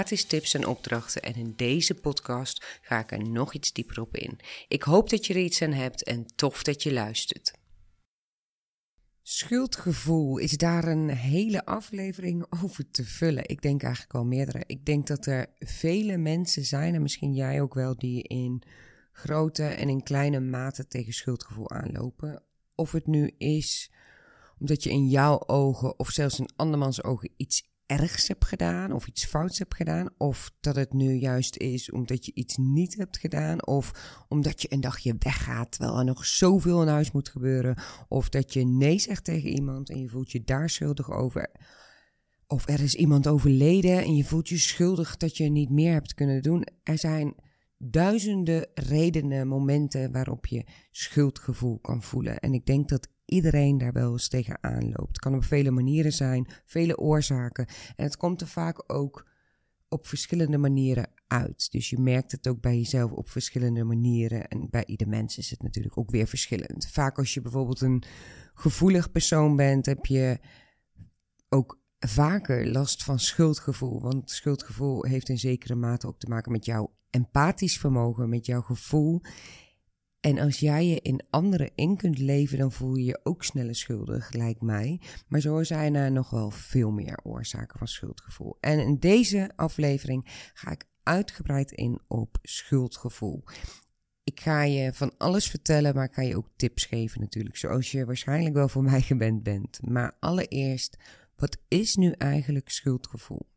gratis tips en opdrachten. En in deze podcast ga ik er nog iets dieper op in. Ik hoop dat je er iets aan hebt en tof dat je luistert. Schuldgevoel, is daar een hele aflevering over te vullen? Ik denk eigenlijk al meerdere. Ik denk dat er vele mensen zijn, en misschien jij ook wel, die in grote en in kleine mate tegen schuldgevoel aanlopen. Of het nu is omdat je in jouw ogen of zelfs in andermans ogen iets ergs hebt gedaan of iets fouts hebt gedaan. Of dat het nu juist is omdat je iets niet hebt gedaan. Of omdat je een dagje weggaat terwijl er nog zoveel in huis moet gebeuren. Of dat je nee zegt tegen iemand en je voelt je daar schuldig over. Of er is iemand overleden en je voelt je schuldig dat je niet meer hebt kunnen doen. Er zijn duizenden redenen, momenten waarop je schuldgevoel kan voelen. En ik denk dat iedereen daar wel eens tegenaan loopt. Het kan op vele manieren zijn, vele oorzaken. En het komt er vaak ook op verschillende manieren uit. Dus je merkt het ook bij jezelf op verschillende manieren. En bij ieder mens is het natuurlijk ook weer verschillend. Vaak als je bijvoorbeeld een gevoelig persoon bent, heb je ook vaker last van schuldgevoel. Want schuldgevoel heeft in zekere mate ook te maken met jouw empathisch vermogen, met jouw gevoel. En als jij je in anderen in kunt leven, dan voel je je ook sneller schuldig, lijkt mij. Maar zo zijn er nog wel veel meer oorzaken van schuldgevoel. En in deze aflevering ga ik uitgebreid in op schuldgevoel. Ik ga je van alles vertellen, maar ik ga je ook tips geven natuurlijk, zoals je waarschijnlijk wel voor mij gewend bent. Maar allereerst, wat is nu eigenlijk schuldgevoel?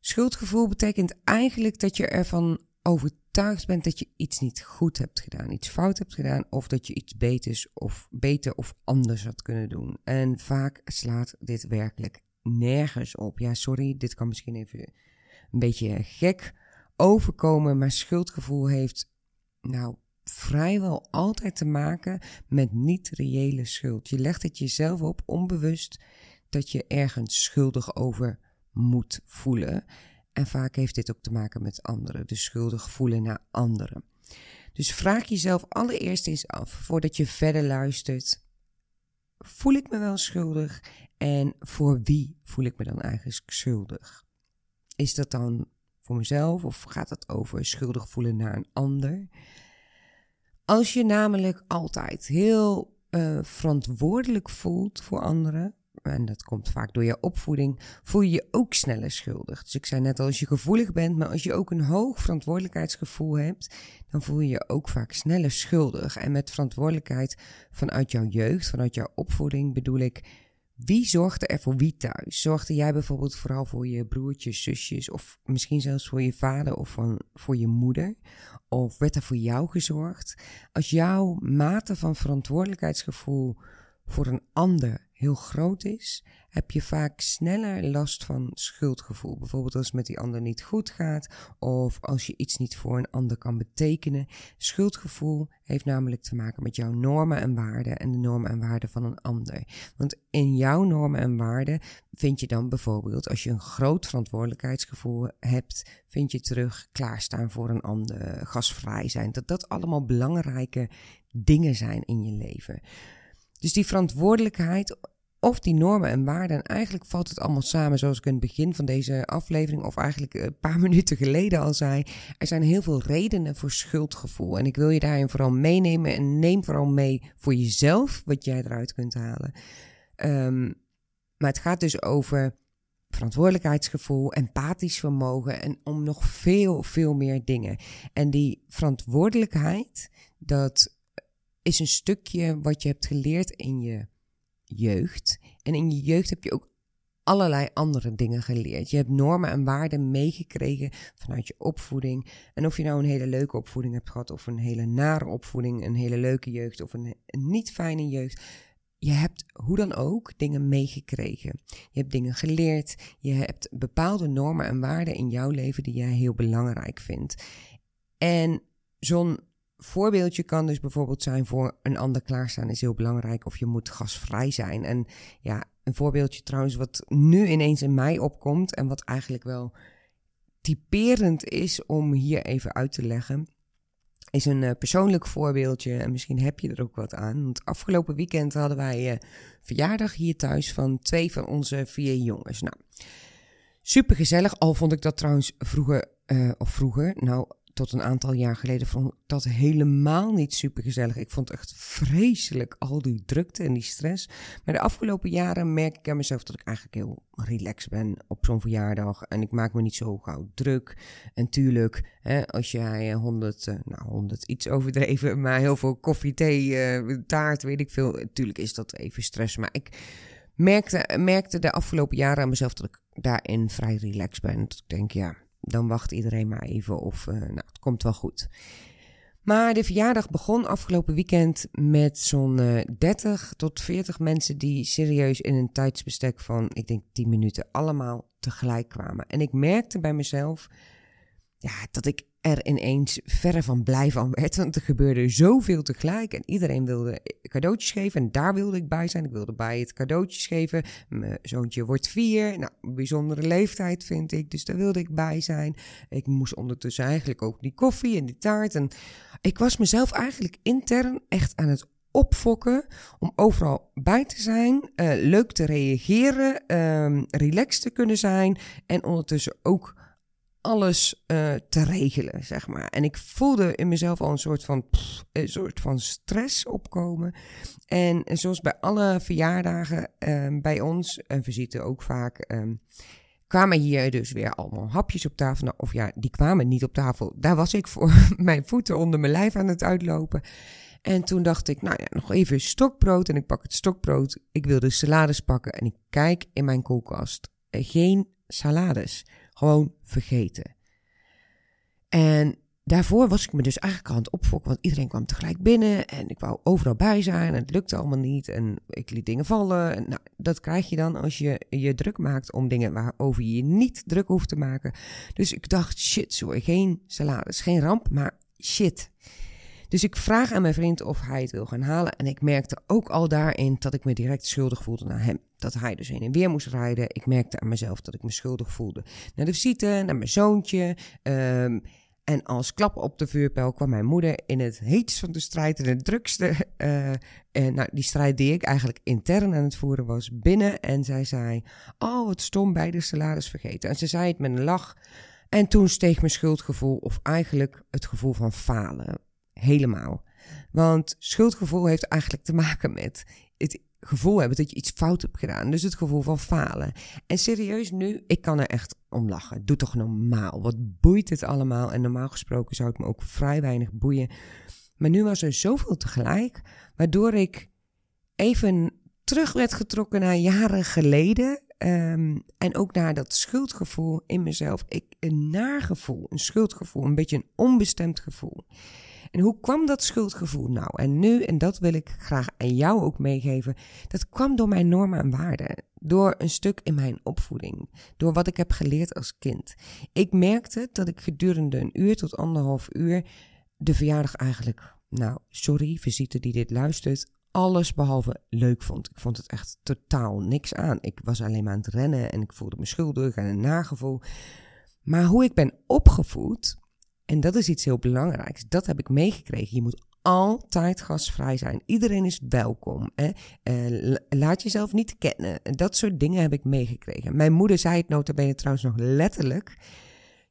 Schuldgevoel betekent eigenlijk dat je ervan overtuigd bent dat je iets niet goed hebt gedaan, iets fout hebt gedaan, of dat je iets beters of beter of anders had kunnen doen. En vaak slaat dit werkelijk nergens op. Ja, sorry, dit kan misschien even een beetje gek overkomen, maar schuldgevoel heeft nou vrijwel altijd te maken met niet-reële schuld. Je legt het jezelf op onbewust dat je ergens schuldig over moet voelen. En vaak heeft dit ook te maken met anderen, dus schuldig voelen naar anderen. Dus vraag jezelf allereerst eens af, voordat je verder luistert, voel ik me wel schuldig en voor wie voel ik me dan eigenlijk schuldig? Is dat dan voor mezelf of gaat het over schuldig voelen naar een ander? Als je namelijk altijd heel uh, verantwoordelijk voelt voor anderen, en dat komt vaak door je opvoeding, voel je je ook sneller schuldig. Dus ik zei net al, als je gevoelig bent, maar als je ook een hoog verantwoordelijkheidsgevoel hebt, dan voel je je ook vaak sneller schuldig. En met verantwoordelijkheid vanuit jouw jeugd, vanuit jouw opvoeding bedoel ik, wie zorgde er voor wie thuis? Zorgde jij bijvoorbeeld vooral voor je broertjes, zusjes of misschien zelfs voor je vader of voor je moeder? Of werd er voor jou gezorgd? Als jouw mate van verantwoordelijkheidsgevoel voor een ander heel groot is, heb je vaak sneller last van schuldgevoel. Bijvoorbeeld als het met die ander niet goed gaat of als je iets niet voor een ander kan betekenen. Schuldgevoel heeft namelijk te maken met jouw normen en waarden en de normen en waarden van een ander. Want in jouw normen en waarden vind je dan bijvoorbeeld, als je een groot verantwoordelijkheidsgevoel hebt, vind je terug klaarstaan voor een ander, gasvrij zijn. Dat dat allemaal belangrijke dingen zijn in je leven. Dus die verantwoordelijkheid of die normen en waarden. En eigenlijk valt het allemaal samen, zoals ik in het begin van deze aflevering, of eigenlijk een paar minuten geleden al zei. Er zijn heel veel redenen voor schuldgevoel. En ik wil je daarin vooral meenemen. En neem vooral mee voor jezelf wat jij eruit kunt halen. Um, maar het gaat dus over verantwoordelijkheidsgevoel, empathisch vermogen en om nog veel, veel meer dingen. En die verantwoordelijkheid, dat is een stukje wat je hebt geleerd in je jeugd. En in je jeugd heb je ook allerlei andere dingen geleerd. Je hebt normen en waarden meegekregen vanuit je opvoeding. En of je nou een hele leuke opvoeding hebt gehad, of een hele nare opvoeding, een hele leuke jeugd of een, niet fijne jeugd. je hebt hoe dan ook dingen meegekregen. Je hebt dingen geleerd. Je hebt bepaalde normen en waarden in jouw leven die jij heel belangrijk vindt. En zo'n voorbeeldje kan dus bijvoorbeeld zijn voor een ander klaarstaan is heel belangrijk. Of je moet gasvrij zijn. En ja, een voorbeeldje trouwens wat nu ineens in mij opkomt en wat eigenlijk wel typerend is om hier even uit te leggen is een uh, persoonlijk voorbeeldje en misschien heb je er ook wat aan. Want afgelopen weekend hadden wij uh, verjaardag hier thuis van twee van onze vier jongens. Nou, super gezellig. Al vond ik dat trouwens vroeger, uh, of vroeger, nou tot een aantal jaar geleden vond ik dat helemaal niet super gezellig. Ik vond het echt vreselijk, al die drukte en die stress. Maar de afgelopen jaren merk ik aan mezelf dat ik eigenlijk heel relaxed ben op zo'n verjaardag. En ik maak me niet zo gauw druk. En tuurlijk, hè, als jij 100, uh, nou 100 iets overdreven, maar heel veel koffie, thee, uh, taart, weet ik veel. Natuurlijk is dat even stress. Maar ik merkte, merkte de afgelopen jaren aan mezelf dat ik daarin vrij relaxed ben. Dat ik denk, ja dan wacht iedereen maar even of uh, nou, het komt wel goed. Maar de verjaardag begon afgelopen weekend met zo'n uh, eh, 30 tot 40 mensen die serieus in een tijdsbestek van, ik denk 10 minuten, allemaal tegelijk kwamen. En ik merkte bij mezelf ja, dat ik er ineens verre van blij van werd. Want er gebeurde zoveel tegelijk. En iedereen wilde cadeautjes geven. En daar wilde ik bij zijn. Ik wilde bij het cadeautjes geven. Mijn zoontje wordt vier. Nou, bijzondere leeftijd vind ik. Dus daar wilde ik bij zijn. Ik moest ondertussen eigenlijk ook die koffie en die taart. En ik was mezelf eigenlijk intern echt aan het opfokken om overal bij te zijn, uh, leuk te reageren, um, relaxed te kunnen zijn en ondertussen ook alles uh, te regelen, zeg maar. En ik voelde in mezelf al een soort van, een soort van stress opkomen. En, zoals bij alle verjaardagen um, bij ons, en visite ook vaak, um, kwamen hier dus weer allemaal hapjes op tafel. Nou, of ja, die kwamen niet op tafel. Daar was ik voor mijn voeten onder mijn lijf aan het uitlopen. En toen dacht ik, nou ja, nog even stokbrood. En ik pak het stokbrood. Ik wil de salades pakken. En ik kijk in mijn koelkast. Geen salades. Gewoon vergeten. En daarvoor was ik me dus eigenlijk aan het opfokken, want iedereen kwam tegelijk binnen en ik wou overal bij zijn en het lukte allemaal niet en ik liet dingen vallen. En nou, dat krijg je dan als je je druk maakt om dingen waarover je je niet druk hoeft te maken. Dus ik dacht, shit, sorry, geen salades, geen ramp, maar shit. Dus ik vraag aan mijn vriend of hij het wil gaan halen. En ik merkte ook al daarin dat ik me direct schuldig voelde naar hem. Dat hij dus heen en weer moest rijden. Ik merkte aan mezelf dat ik me schuldig voelde. Naar de visite, naar mijn zoontje. Um, en als klap op de vuurpijl kwam mijn moeder in het heetst van de strijd, en het drukste. Uh, en nou, die strijd die ik eigenlijk intern aan het voeren was, binnen. En zij zei: Oh, wat stom, bij de salaris vergeten. En ze zei het met een lach. En toen steeg mijn schuldgevoel, of eigenlijk het gevoel van falen helemaal. Want schuldgevoel heeft eigenlijk te maken met het gevoel hebben dat je iets fout hebt gedaan. Dus het gevoel van falen. En serieus nu, ik kan er echt om lachen. Doe toch normaal. Wat boeit het allemaal? En normaal gesproken zou het me ook vrij weinig boeien. Maar nu was er zoveel tegelijk, waardoor ik even terug werd getrokken naar jaren geleden. Um, en ook naar dat schuldgevoel in mezelf. Ik, een nagevoel, een schuldgevoel, een beetje een onbestemd gevoel. En hoe kwam dat schuldgevoel nou? En nu, en dat wil ik graag aan jou ook meegeven, dat kwam door mijn normen en waarden. Door een stuk in mijn opvoeding. Door wat ik heb geleerd als kind. Ik merkte dat ik gedurende een uur tot anderhalf uur de verjaardag eigenlijk, nou, sorry, visite die dit luistert, alles behalve leuk vond. Ik vond het echt totaal niks aan. Ik was alleen maar aan het rennen en ik voelde me schuldig en een nagevoel. Maar hoe ik ben opgevoed, en dat is iets heel belangrijks. Dat heb ik meegekregen. Je moet altijd gasvrij zijn. Iedereen is welkom. Hè? Uh, laat jezelf niet kennen. Dat soort dingen heb ik meegekregen. Mijn moeder zei het nota bene trouwens nog letterlijk.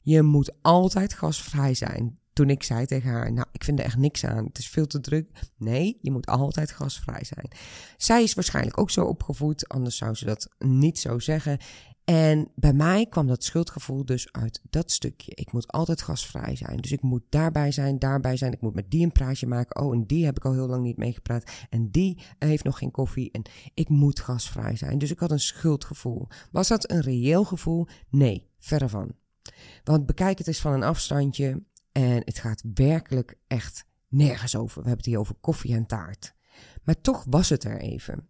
Je moet altijd gasvrij zijn. Toen ik zei tegen haar, nou, ik vind er echt niks aan. Het is veel te druk. Nee, je moet altijd gasvrij zijn. Zij is waarschijnlijk ook zo opgevoed, anders zou ze dat niet zo zeggen. En bij mij kwam dat schuldgevoel dus uit dat stukje. Ik moet altijd gasvrij zijn. Dus ik moet daarbij zijn, daarbij zijn. Ik moet met die een praatje maken. Oh, en die heb ik al heel lang niet meegepraat. En die heeft nog geen koffie. En ik moet gasvrij zijn. Dus ik had een schuldgevoel. Was dat een reëel gevoel? Nee, verre van. Want bekijk het eens van een afstandje. En het gaat werkelijk echt nergens over. We hebben het hier over koffie en taart. Maar toch was het er even.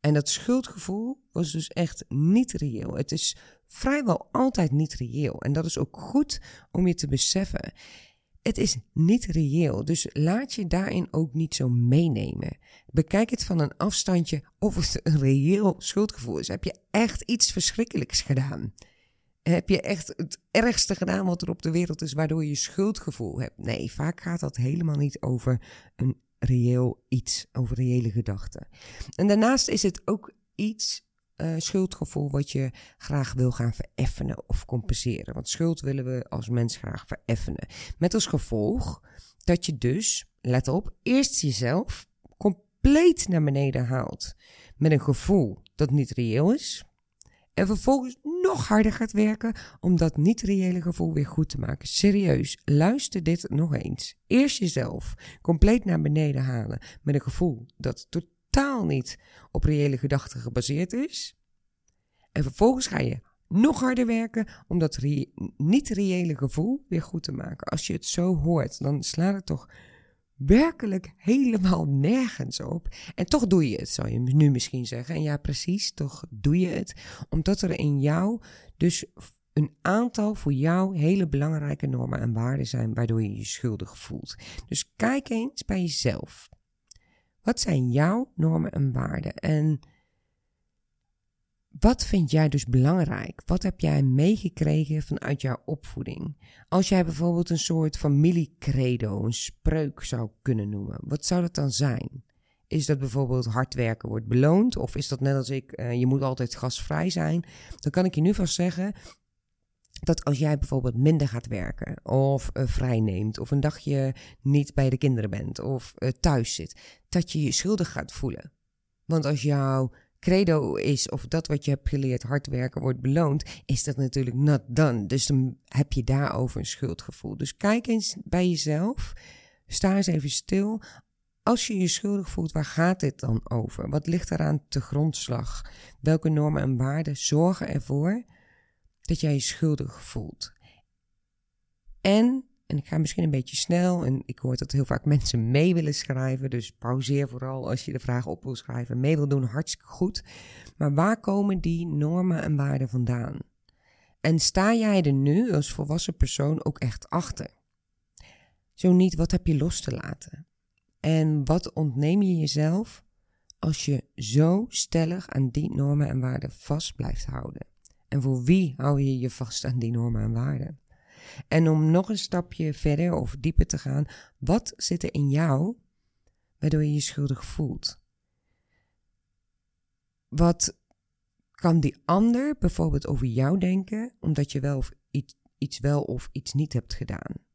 En dat schuldgevoel was dus echt niet reëel. Het is vrijwel altijd niet reëel. En dat is ook goed om je te beseffen. Het is niet reëel, dus laat je daarin ook niet zo meenemen. Bekijk het van een afstandje of het een reëel schuldgevoel is. Heb je echt iets verschrikkelijks gedaan? Heb je echt het ergste gedaan wat er op de wereld is, waardoor je schuldgevoel hebt? Nee, vaak gaat dat helemaal niet over een reëel iets, over reële gedachten. En daarnaast is het ook iets, uh, schuldgevoel, wat je graag wil gaan vereffenen of compenseren. Want schuld willen we als mens graag vereffenen. Met als gevolg dat je dus, let op, eerst jezelf compleet naar beneden haalt. Met een gevoel dat niet reëel is. En vervolgens nog harder gaat werken om dat niet-reële gevoel weer goed te maken. Serieus, luister dit nog eens. Eerst jezelf compleet naar beneden halen met een gevoel dat totaal niet op reële gedachten gebaseerd is. En vervolgens ga je nog harder werken om dat niet-reële gevoel weer goed te maken. Als je het zo hoort, dan slaat het toch werkelijk helemaal nergens op. En toch doe je het, zou je nu misschien zeggen. En ja, precies, toch doe je het. Omdat er in jou dus een aantal voor jou hele belangrijke normen en waarden zijn, waardoor je je schuldig voelt. Dus kijk eens bij jezelf. Wat zijn jouw normen en waarden? En wat vind jij dus belangrijk? Wat heb jij meegekregen vanuit jouw opvoeding? Als jij bijvoorbeeld een soort familiecredo, een spreuk zou kunnen noemen, wat zou dat dan zijn? Is dat bijvoorbeeld hard werken wordt beloond? Of is dat net als ik, uh, je moet altijd gasvrij zijn? Dan kan ik je nu vast zeggen dat als jij bijvoorbeeld minder gaat werken, of uh, vrij neemt, of een dagje niet bij de kinderen bent, of uh, thuis zit, dat je je schuldig gaat voelen. Want als jouw credo is, of dat wat je hebt geleerd, hard werken wordt beloond, is dat natuurlijk not done. Dus dan heb je daarover een schuldgevoel. Dus kijk eens bij jezelf. Sta eens even stil. Als je je schuldig voelt, waar gaat dit dan over? Wat ligt eraan te grondslag? Welke normen en waarden zorgen ervoor dat jij je schuldig voelt? En en ik ga misschien een beetje snel. En ik hoor dat heel vaak mensen mee willen schrijven. Dus pauzeer vooral als je de vraag op wil schrijven. Mee wil doen, hartstikke goed. Maar waar komen die normen en waarden vandaan? En sta jij er nu als volwassen persoon ook echt achter? Zo niet, wat heb je los te laten? En wat ontneem je jezelf als je zo stellig aan die normen en waarden vast blijft houden? En voor wie hou je je vast aan die normen en waarden? En om nog een stapje verder of dieper te gaan, wat zit er in jou waardoor je je schuldig voelt? Wat kan die ander bijvoorbeeld over jou denken, omdat je wel of iets, iets wel of iets niet hebt gedaan?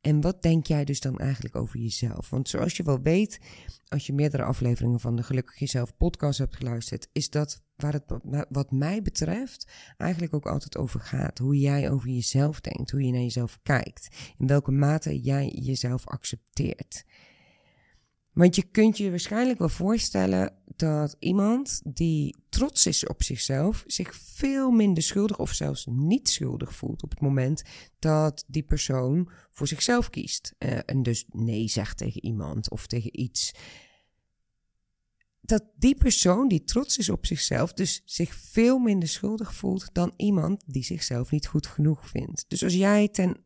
En wat denk jij dus dan eigenlijk over jezelf? Want zoals je wel weet, als je meerdere afleveringen van de Gelukkig Jezelf podcast hebt geluisterd, is dat waar het wat mij betreft eigenlijk ook altijd over gaat. Hoe jij over jezelf denkt, hoe je naar jezelf kijkt, in welke mate jij jezelf accepteert. Want je kunt je waarschijnlijk wel voorstellen dat iemand die trots is op zichzelf zich veel minder schuldig of zelfs niet schuldig voelt op het moment dat die persoon voor zichzelf kiest. Uh, en dus nee zegt tegen iemand of tegen iets. Dat die persoon die trots is op zichzelf dus zich veel minder schuldig voelt dan iemand die zichzelf niet goed genoeg vindt. Dus als jij ten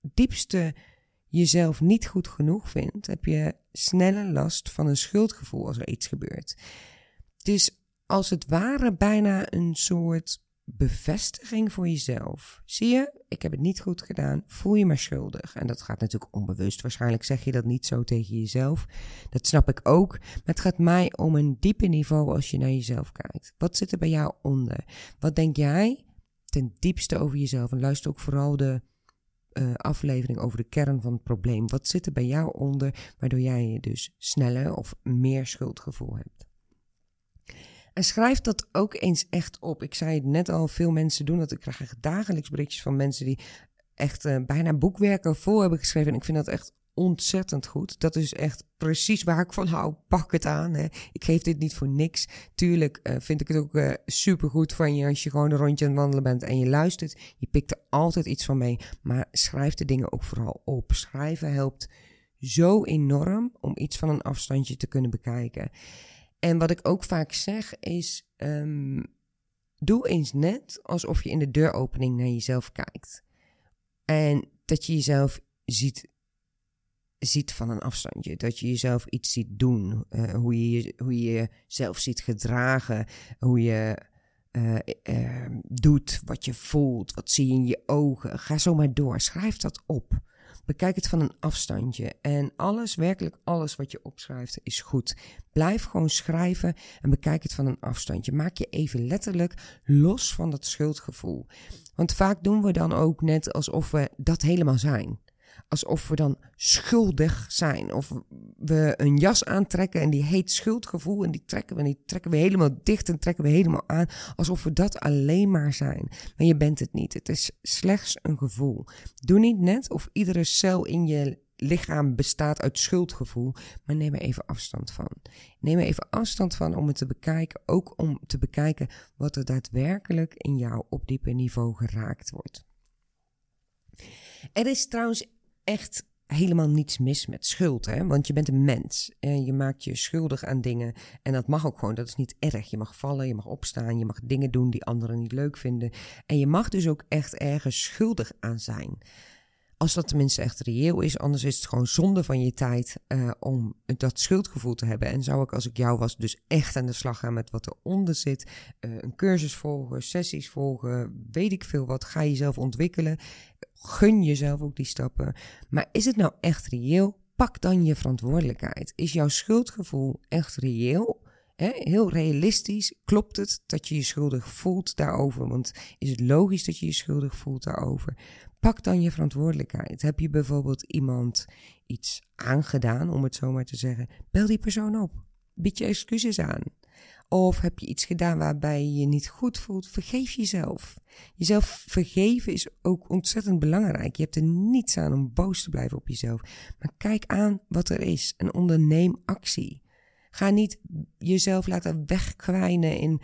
diepste jezelf niet goed genoeg vindt, heb je sneller last van een schuldgevoel als er iets gebeurt. Het is als het ware bijna een soort bevestiging voor jezelf. Zie je, ik heb het niet goed gedaan, voel je maar schuldig. En dat gaat natuurlijk onbewust. Waarschijnlijk zeg je dat niet zo tegen jezelf. Dat snap ik ook. Maar het gaat mij om een diepe niveau als je naar jezelf kijkt. Wat zit er bij jou onder? Wat denk jij ten diepste over jezelf? En luister ook vooral de uh, aflevering over de kern van het probleem. Wat zit er bij jou onder, waardoor jij je dus sneller of meer schuldgevoel hebt? En schrijf dat ook eens echt op. Ik zei het net al, veel mensen doen dat. Ik krijg dagelijks berichtjes van mensen die echt uh, bijna boekwerken vol hebben geschreven. En ik vind dat echt ontzettend goed. Dat is echt precies waar ik van hou. Pak het aan. Hè. Ik geef dit niet voor niks. Tuurlijk uh, vind ik het ook uh, supergoed van je als je gewoon een rondje aan het wandelen bent en je luistert. Je pikt er altijd iets van mee. Maar schrijf de dingen ook vooral op. Schrijven helpt zo enorm om iets van een afstandje te kunnen bekijken. En wat ik ook vaak zeg is: ehm, doe eens net alsof je in de deuropening naar jezelf kijkt. En dat je jezelf ziet, ziet van een afstandje. Dat je jezelf iets ziet doen. Uh, hoe, je, hoe je jezelf ziet gedragen. Hoe je uh, uh, doet, wat je voelt. Wat zie je in je ogen. Ga zo maar door. Schrijf dat op. Bekijk het van een afstandje. En alles, werkelijk alles wat je opschrijft, is goed. Blijf gewoon schrijven en bekijk het van een afstandje. Maak je even letterlijk los van dat schuldgevoel. Want vaak doen we dan ook net alsof we dat helemaal zijn alsof we dan schuldig zijn. Of we een jas aantrekken en die heet schuldgevoel. En die trekken we, die trekken we helemaal dicht en trekken we helemaal aan. Alsof we dat alleen maar zijn. Maar je bent het niet. Het is slechts een gevoel. Doe niet net of iedere cel in je lichaam bestaat uit schuldgevoel. Maar neem er even afstand van. Neem er even afstand van om het te bekijken. Ook om te bekijken wat er daadwerkelijk in jou op diepe niveau geraakt wordt. Er is trouwens echt helemaal niets mis met schuld, hè? want je bent een mens. En je maakt je schuldig aan dingen en dat mag ook gewoon, dat is niet erg. Je mag vallen, je mag opstaan, je mag dingen doen die anderen niet leuk vinden. En je mag dus ook echt ergens schuldig aan zijn. Als dat tenminste echt reëel is, anders is het gewoon zonde van je tijd uh, om dat schuldgevoel te hebben. En zou ik, als ik jou was, dus echt aan de slag gaan met wat eronder zit. Uh, een cursus volgen, sessies volgen, weet ik veel wat. Ga jezelf ontwikkelen. Gun jezelf ook die stappen. Maar is het nou echt reëel? Pak dan je verantwoordelijkheid. Is jouw schuldgevoel echt reëel? heel realistisch klopt het dat je je schuldig voelt daarover. Want is het logisch dat je je schuldig voelt daarover? Pak dan je verantwoordelijkheid. Heb je bijvoorbeeld iemand iets aangedaan, om het zo maar te zeggen? Bel die persoon op. Bied je excuses aan. Of heb je iets gedaan waarbij je je niet goed voelt? Vergeef jezelf. Jezelf vergeven is ook ontzettend belangrijk. Je hebt er niets aan om boos te blijven op jezelf. Maar kijk aan wat er is en onderneem actie. Ga niet jezelf laten wegkwijnen in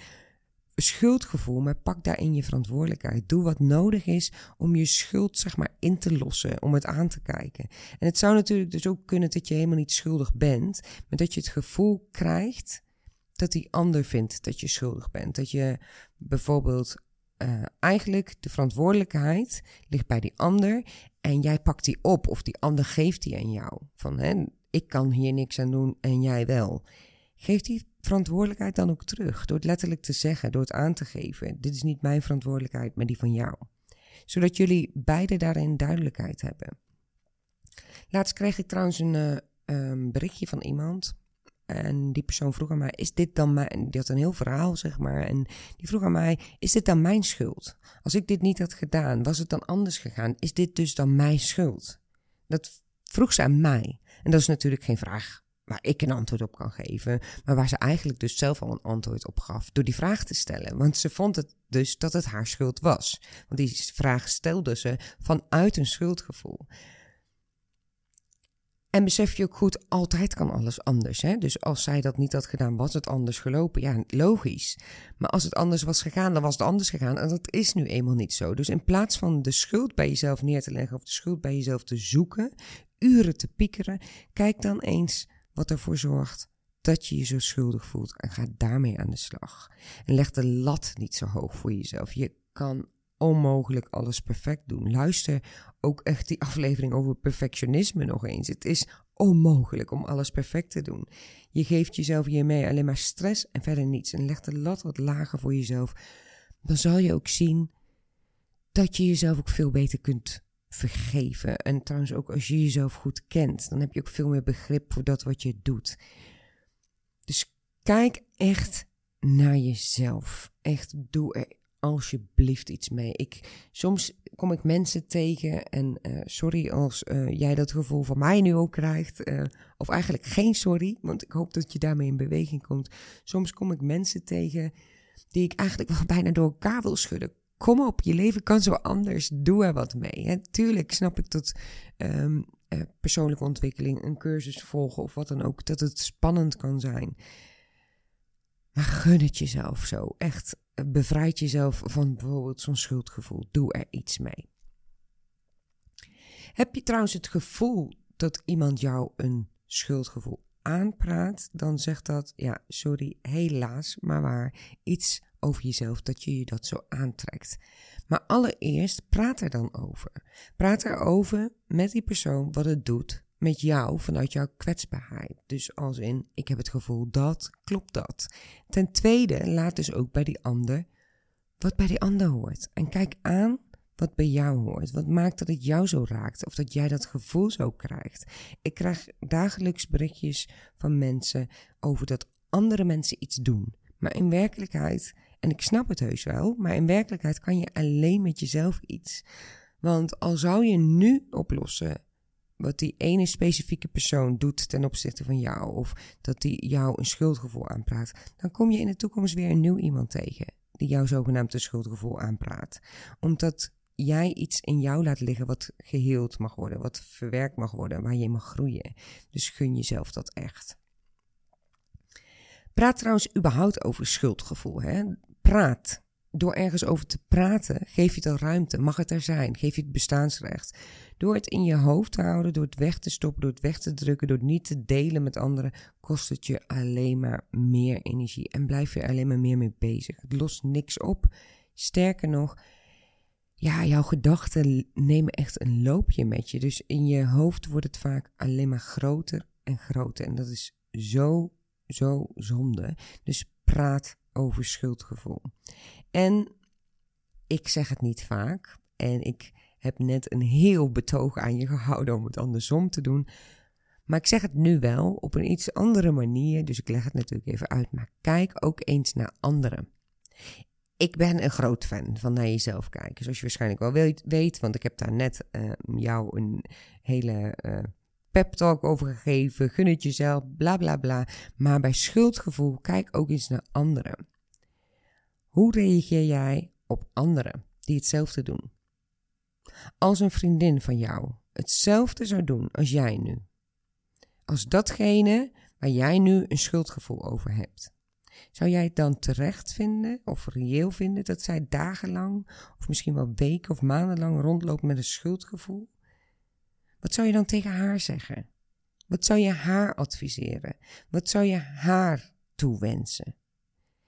schuldgevoel, maar pak daarin je verantwoordelijkheid. Doe wat nodig is om je schuld zeg maar in te lossen, om het aan te kijken. En het zou natuurlijk dus ook kunnen dat je helemaal niet schuldig bent, maar dat je het gevoel krijgt dat die ander vindt dat je schuldig bent. Dat je bijvoorbeeld uh, eigenlijk de verantwoordelijkheid ligt bij die ander en jij pakt die op of die ander geeft die aan jou. Van hè, ik kan hier niks aan doen en jij wel. Geef die verantwoordelijkheid dan ook terug. Door het letterlijk te zeggen, door het aan te geven. Dit is niet mijn verantwoordelijkheid, maar die van jou. Zodat jullie beide daarin duidelijkheid hebben. Laatst kreeg ik trouwens een uh, berichtje van iemand. En die persoon vroeg aan mij: Is dit dan mijn. Die had een heel verhaal, zeg maar. En die vroeg aan mij: Is dit dan mijn schuld? Als ik dit niet had gedaan, was het dan anders gegaan? Is dit dus dan mijn schuld? Dat vroeg ze aan mij. En dat is natuurlijk geen vraag waar ik een antwoord op kan geven, maar waar ze eigenlijk dus zelf al een antwoord op gaf door die vraag te stellen. Want ze vond het dus dat het haar schuld was. Want die vraag stelde ze vanuit een schuldgevoel. En besef je ook goed, altijd kan alles anders. Hè? Dus als zij dat niet had gedaan, was het anders gelopen. Ja, logisch. Maar als het anders was gegaan, dan was het anders gegaan. En dat is nu eenmaal niet zo. Dus in plaats van de schuld bij jezelf neer te leggen of de schuld bij jezelf te zoeken, uren te piekeren, kijk dan eens wat ervoor zorgt dat je je zo schuldig voelt en ga daarmee aan de slag. En leg de lat niet zo hoog voor jezelf. Je kan onmogelijk alles perfect doen. Luister ook echt die aflevering over perfectionisme nog eens. Het is onmogelijk om alles perfect te doen. Je geeft jezelf hiermee alleen maar stress en verder niets. En leg de lat wat lager voor jezelf. Dan zal je ook zien dat je jezelf ook veel beter kunt vergeven. En trouwens ook als je jezelf goed kent, dan heb je ook veel meer begrip voor dat wat je doet. Dus kijk echt naar jezelf. Echt, doe er alsjeblieft iets mee. Ik, soms kom ik mensen tegen en uh, sorry als uh, jij dat gevoel van mij nu ook krijgt. Uh, of eigenlijk geen sorry, want ik hoop dat je daarmee in beweging komt. Soms kom ik mensen tegen die ik eigenlijk wel bijna door elkaar wil schudden kom op, je leven kan zo anders. Doe er wat mee. Hè. Tuurlijk snap ik dat um, uh, persoonlijke ontwikkeling, een cursus volgen of wat dan ook, dat het spannend kan zijn. Maar gun het jezelf zo. Echt, eh, bevrijd jezelf van bijvoorbeeld zo'n schuldgevoel. Doe er iets mee. Heb je trouwens het gevoel dat iemand jou een schuldgevoel aanpraat, dan zegt dat, ja, sorry, helaas, maar waar, iets over jezelf dat je je dat zo aantrekt. Maar allereerst praat er dan over. Praat erover met die persoon wat het doet met jou vanuit jouw kwetsbaarheid. Dus als in, ik heb het gevoel dat, klopt dat. Ten tweede, laat dus ook bij die ander wat bij die ander hoort. En kijk aan wat bij jou hoort. Wat maakt dat het jou zo raakt of dat jij dat gevoel zo krijgt. Ik krijg dagelijks berichtjes van mensen over dat andere mensen iets doen. Maar in werkelijkheid, en ik snap het heus wel, maar in werkelijkheid kan je alleen met jezelf iets. Want al zou je nu oplossen wat die ene specifieke persoon doet ten opzichte van jou, of dat die jou een schuldgevoel aanpraat, dan kom je in de toekomst weer een nieuw iemand tegen die jouw zogenaamde schuldgevoel aanpraat. Omdat jij iets in jou laat liggen wat geheeld mag worden, wat verwerkt mag worden, waar je mag groeien. Dus gun jezelf dat echt. Praat trouwens überhaupt over schuldgevoel. Hè? Praat. Door ergens over te praten, geef je het al ruimte. Mag het er zijn? Geef je het bestaansrecht. Door het in je hoofd te houden, door het weg te stoppen, door het weg te drukken, door het niet te delen met anderen, kost het je alleen maar meer energie. En blijf je alleen maar meer mee bezig. Het lost niks op. Sterker nog, ja, jouw gedachten nemen echt een loopje met je. Dus in je hoofd wordt het vaak alleen maar groter en groter. En dat is zo, zo zonde. Dus praat over schuldgevoel. En ik zeg het niet vaak. En ik heb net een heel betoog aan je gehouden om het andersom te doen. Maar ik zeg het nu wel op een iets andere manier. Dus ik leg het natuurlijk even uit. Maar kijk ook eens naar anderen ik ben een groot fan van naar jezelf kijken. Zoals je waarschijnlijk wel weet, want ik heb daar net uh, jou een hele uh, pep talk over gegeven. Gun het jezelf, bla bla bla. Maar bij schuldgevoel, kijk ook eens naar anderen. Hoe reageer jij op anderen die hetzelfde doen? Als een vriendin van jou hetzelfde zou doen als jij nu. Als datgene waar jij nu een schuldgevoel over hebt. Zou jij het dan terecht vinden of reëel vinden dat zij dagenlang of misschien wel weken of maandenlang rondloopt met een schuldgevoel? Wat zou je dan tegen haar zeggen? Wat zou je haar adviseren? Wat zou je haar toewensen?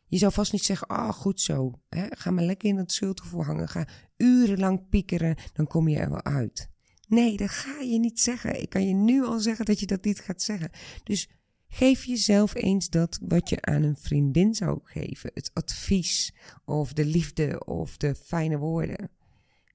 Je zou vast niet zeggen, ah, oh, goed zo, hè? ga maar lekker in dat schuldgevoel hangen, ga urenlang piekeren, dan kom je er wel uit. Nee, dat ga je niet zeggen. Ik kan je nu al zeggen dat je dat niet gaat zeggen. Dus Geef jezelf eens dat wat je aan een vriendin zou geven: het advies, of de liefde, of de fijne woorden.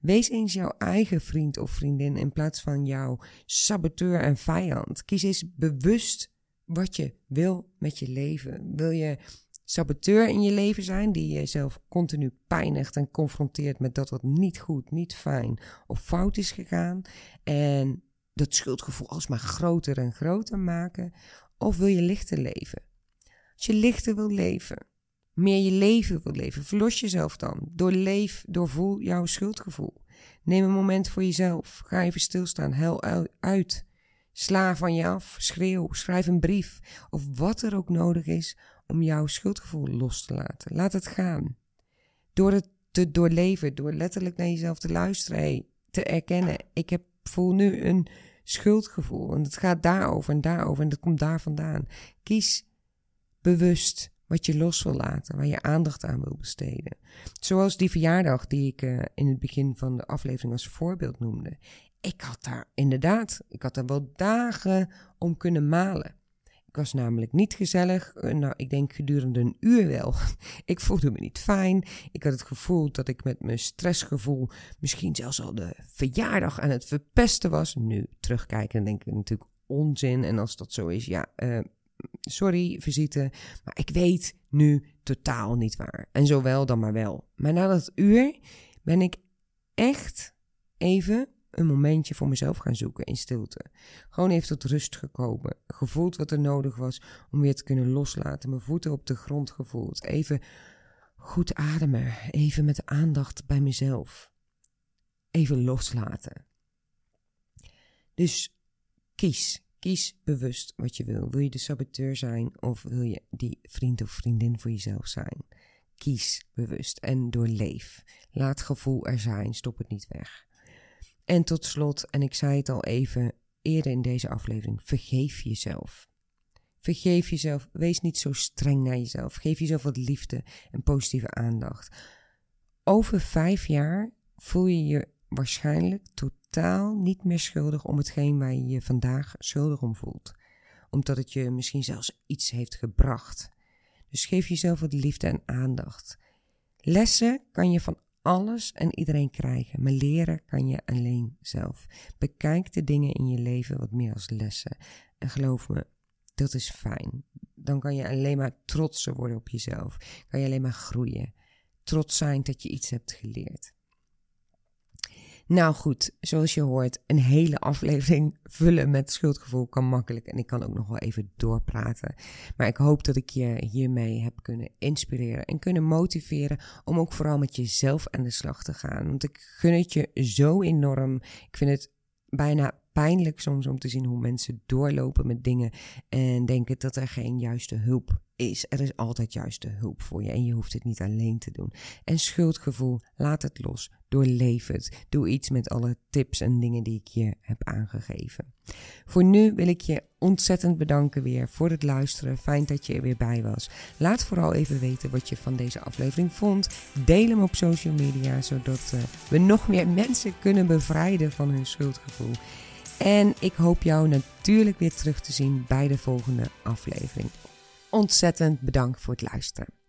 Wees eens jouw eigen vriend of vriendin in plaats van jouw saboteur en vijand. Kies eens bewust wat je wil met je leven. Wil je saboteur in je leven zijn, die jezelf continu pijnigt en confronteert met dat wat niet goed, niet fijn of fout is gegaan? En dat schuldgevoel alsmaar groter en groter maken? Of wil je lichter leven? Als je lichter wil leven, meer je leven wil leven, verlos jezelf dan. Doorleef, doorvoel jouw schuldgevoel. Neem een moment voor jezelf. Ga even stilstaan. Hel uit. Sla van je af. Schreeuw. Schrijf een brief. Of wat er ook nodig is om jouw schuldgevoel los te laten. Laat het gaan. Door het te doorleven, door letterlijk naar jezelf te luisteren, te erkennen. Ik heb, voel nu een schuldgevoel. En het gaat daarover en daarover en dat komt daar vandaan. Kies bewust wat je los wil laten, waar je aandacht aan wil besteden. Zoals die verjaardag die ik uh, in het begin van de aflevering als voorbeeld noemde. Ik had daar inderdaad, ik had daar wel dagen om kunnen malen. Ik was namelijk niet gezellig. Eh, nou, ik denk gedurende een uur wel. ik voelde me niet fijn. Ik had het gevoel dat ik met mijn stressgevoel misschien zelfs al de verjaardag aan het verpesten was. Nu terugkijken, denk ik natuurlijk onzin. En als dat zo is, ja, uh, sorry, visite. Maar ik weet nu totaal niet waar. En zowel dan maar wel. Maar na dat uur ben ik echt even een momentje voor mezelf gaan zoeken in stilte. Gewoon even tot rust gekomen. Gevoeld wat er nodig was om weer te kunnen loslaten. Mijn voeten op de grond gevoeld. Even goed ademen. Even met aandacht bij mezelf. Even loslaten. Dus kies. Kies bewust wat je wil. Wil je de saboteur zijn of wil je die vriend of vriendin voor jezelf zijn? Kies bewust en doorleef. Laat gevoel er zijn. Stop het niet weg. En tot slot, en ik zei het al even eerder in deze aflevering, vergeef jezelf. Vergeef jezelf. Wees niet zo streng naar jezelf. Geef jezelf wat liefde en positieve aandacht. Over vijf jaar voel je je waarschijnlijk totaal niet meer schuldig om hetgeen waar je je vandaag schuldig om voelt. Omdat het je misschien zelfs iets heeft gebracht. Dus geef jezelf wat liefde en aandacht. Lessen kan je van alles en iedereen krijgen, maar leren kan je alleen zelf. Bekijk de dingen in je leven wat meer als lessen. En geloof me, dat is fijn. Dan kan je alleen maar trotser worden op jezelf. Kan je alleen maar groeien. Trots zijn dat je iets hebt geleerd. Nou goed, zoals je hoort, een hele aflevering vullen met schuldgevoel kan makkelijk. En ik kan ook nog wel even doorpraten. Maar ik hoop dat ik je hiermee heb kunnen inspireren en kunnen motiveren om ook vooral met jezelf aan de slag te gaan. Want ik gun het je zo enorm. Ik vind het bijna pijnlijk soms om te zien hoe mensen doorlopen met dingen en denken dat er geen juiste hulp is. Er is altijd juiste hulp voor je en je hoeft het niet alleen te doen. En schuldgevoel, laat het los. Doorleef het. Doe iets met alle tips en dingen die ik je heb aangegeven. Voor nu wil ik je ontzettend bedanken weer voor het luisteren. Fijn dat je er weer bij was. Laat vooral even weten wat je van deze aflevering vond. Deel hem op social media, zodat uh, we nog meer mensen kunnen bevrijden van hun schuldgevoel. En ik hoop jou natuurlijk weer terug te zien bij de volgende aflevering. Ontzettend bedankt voor het luisteren.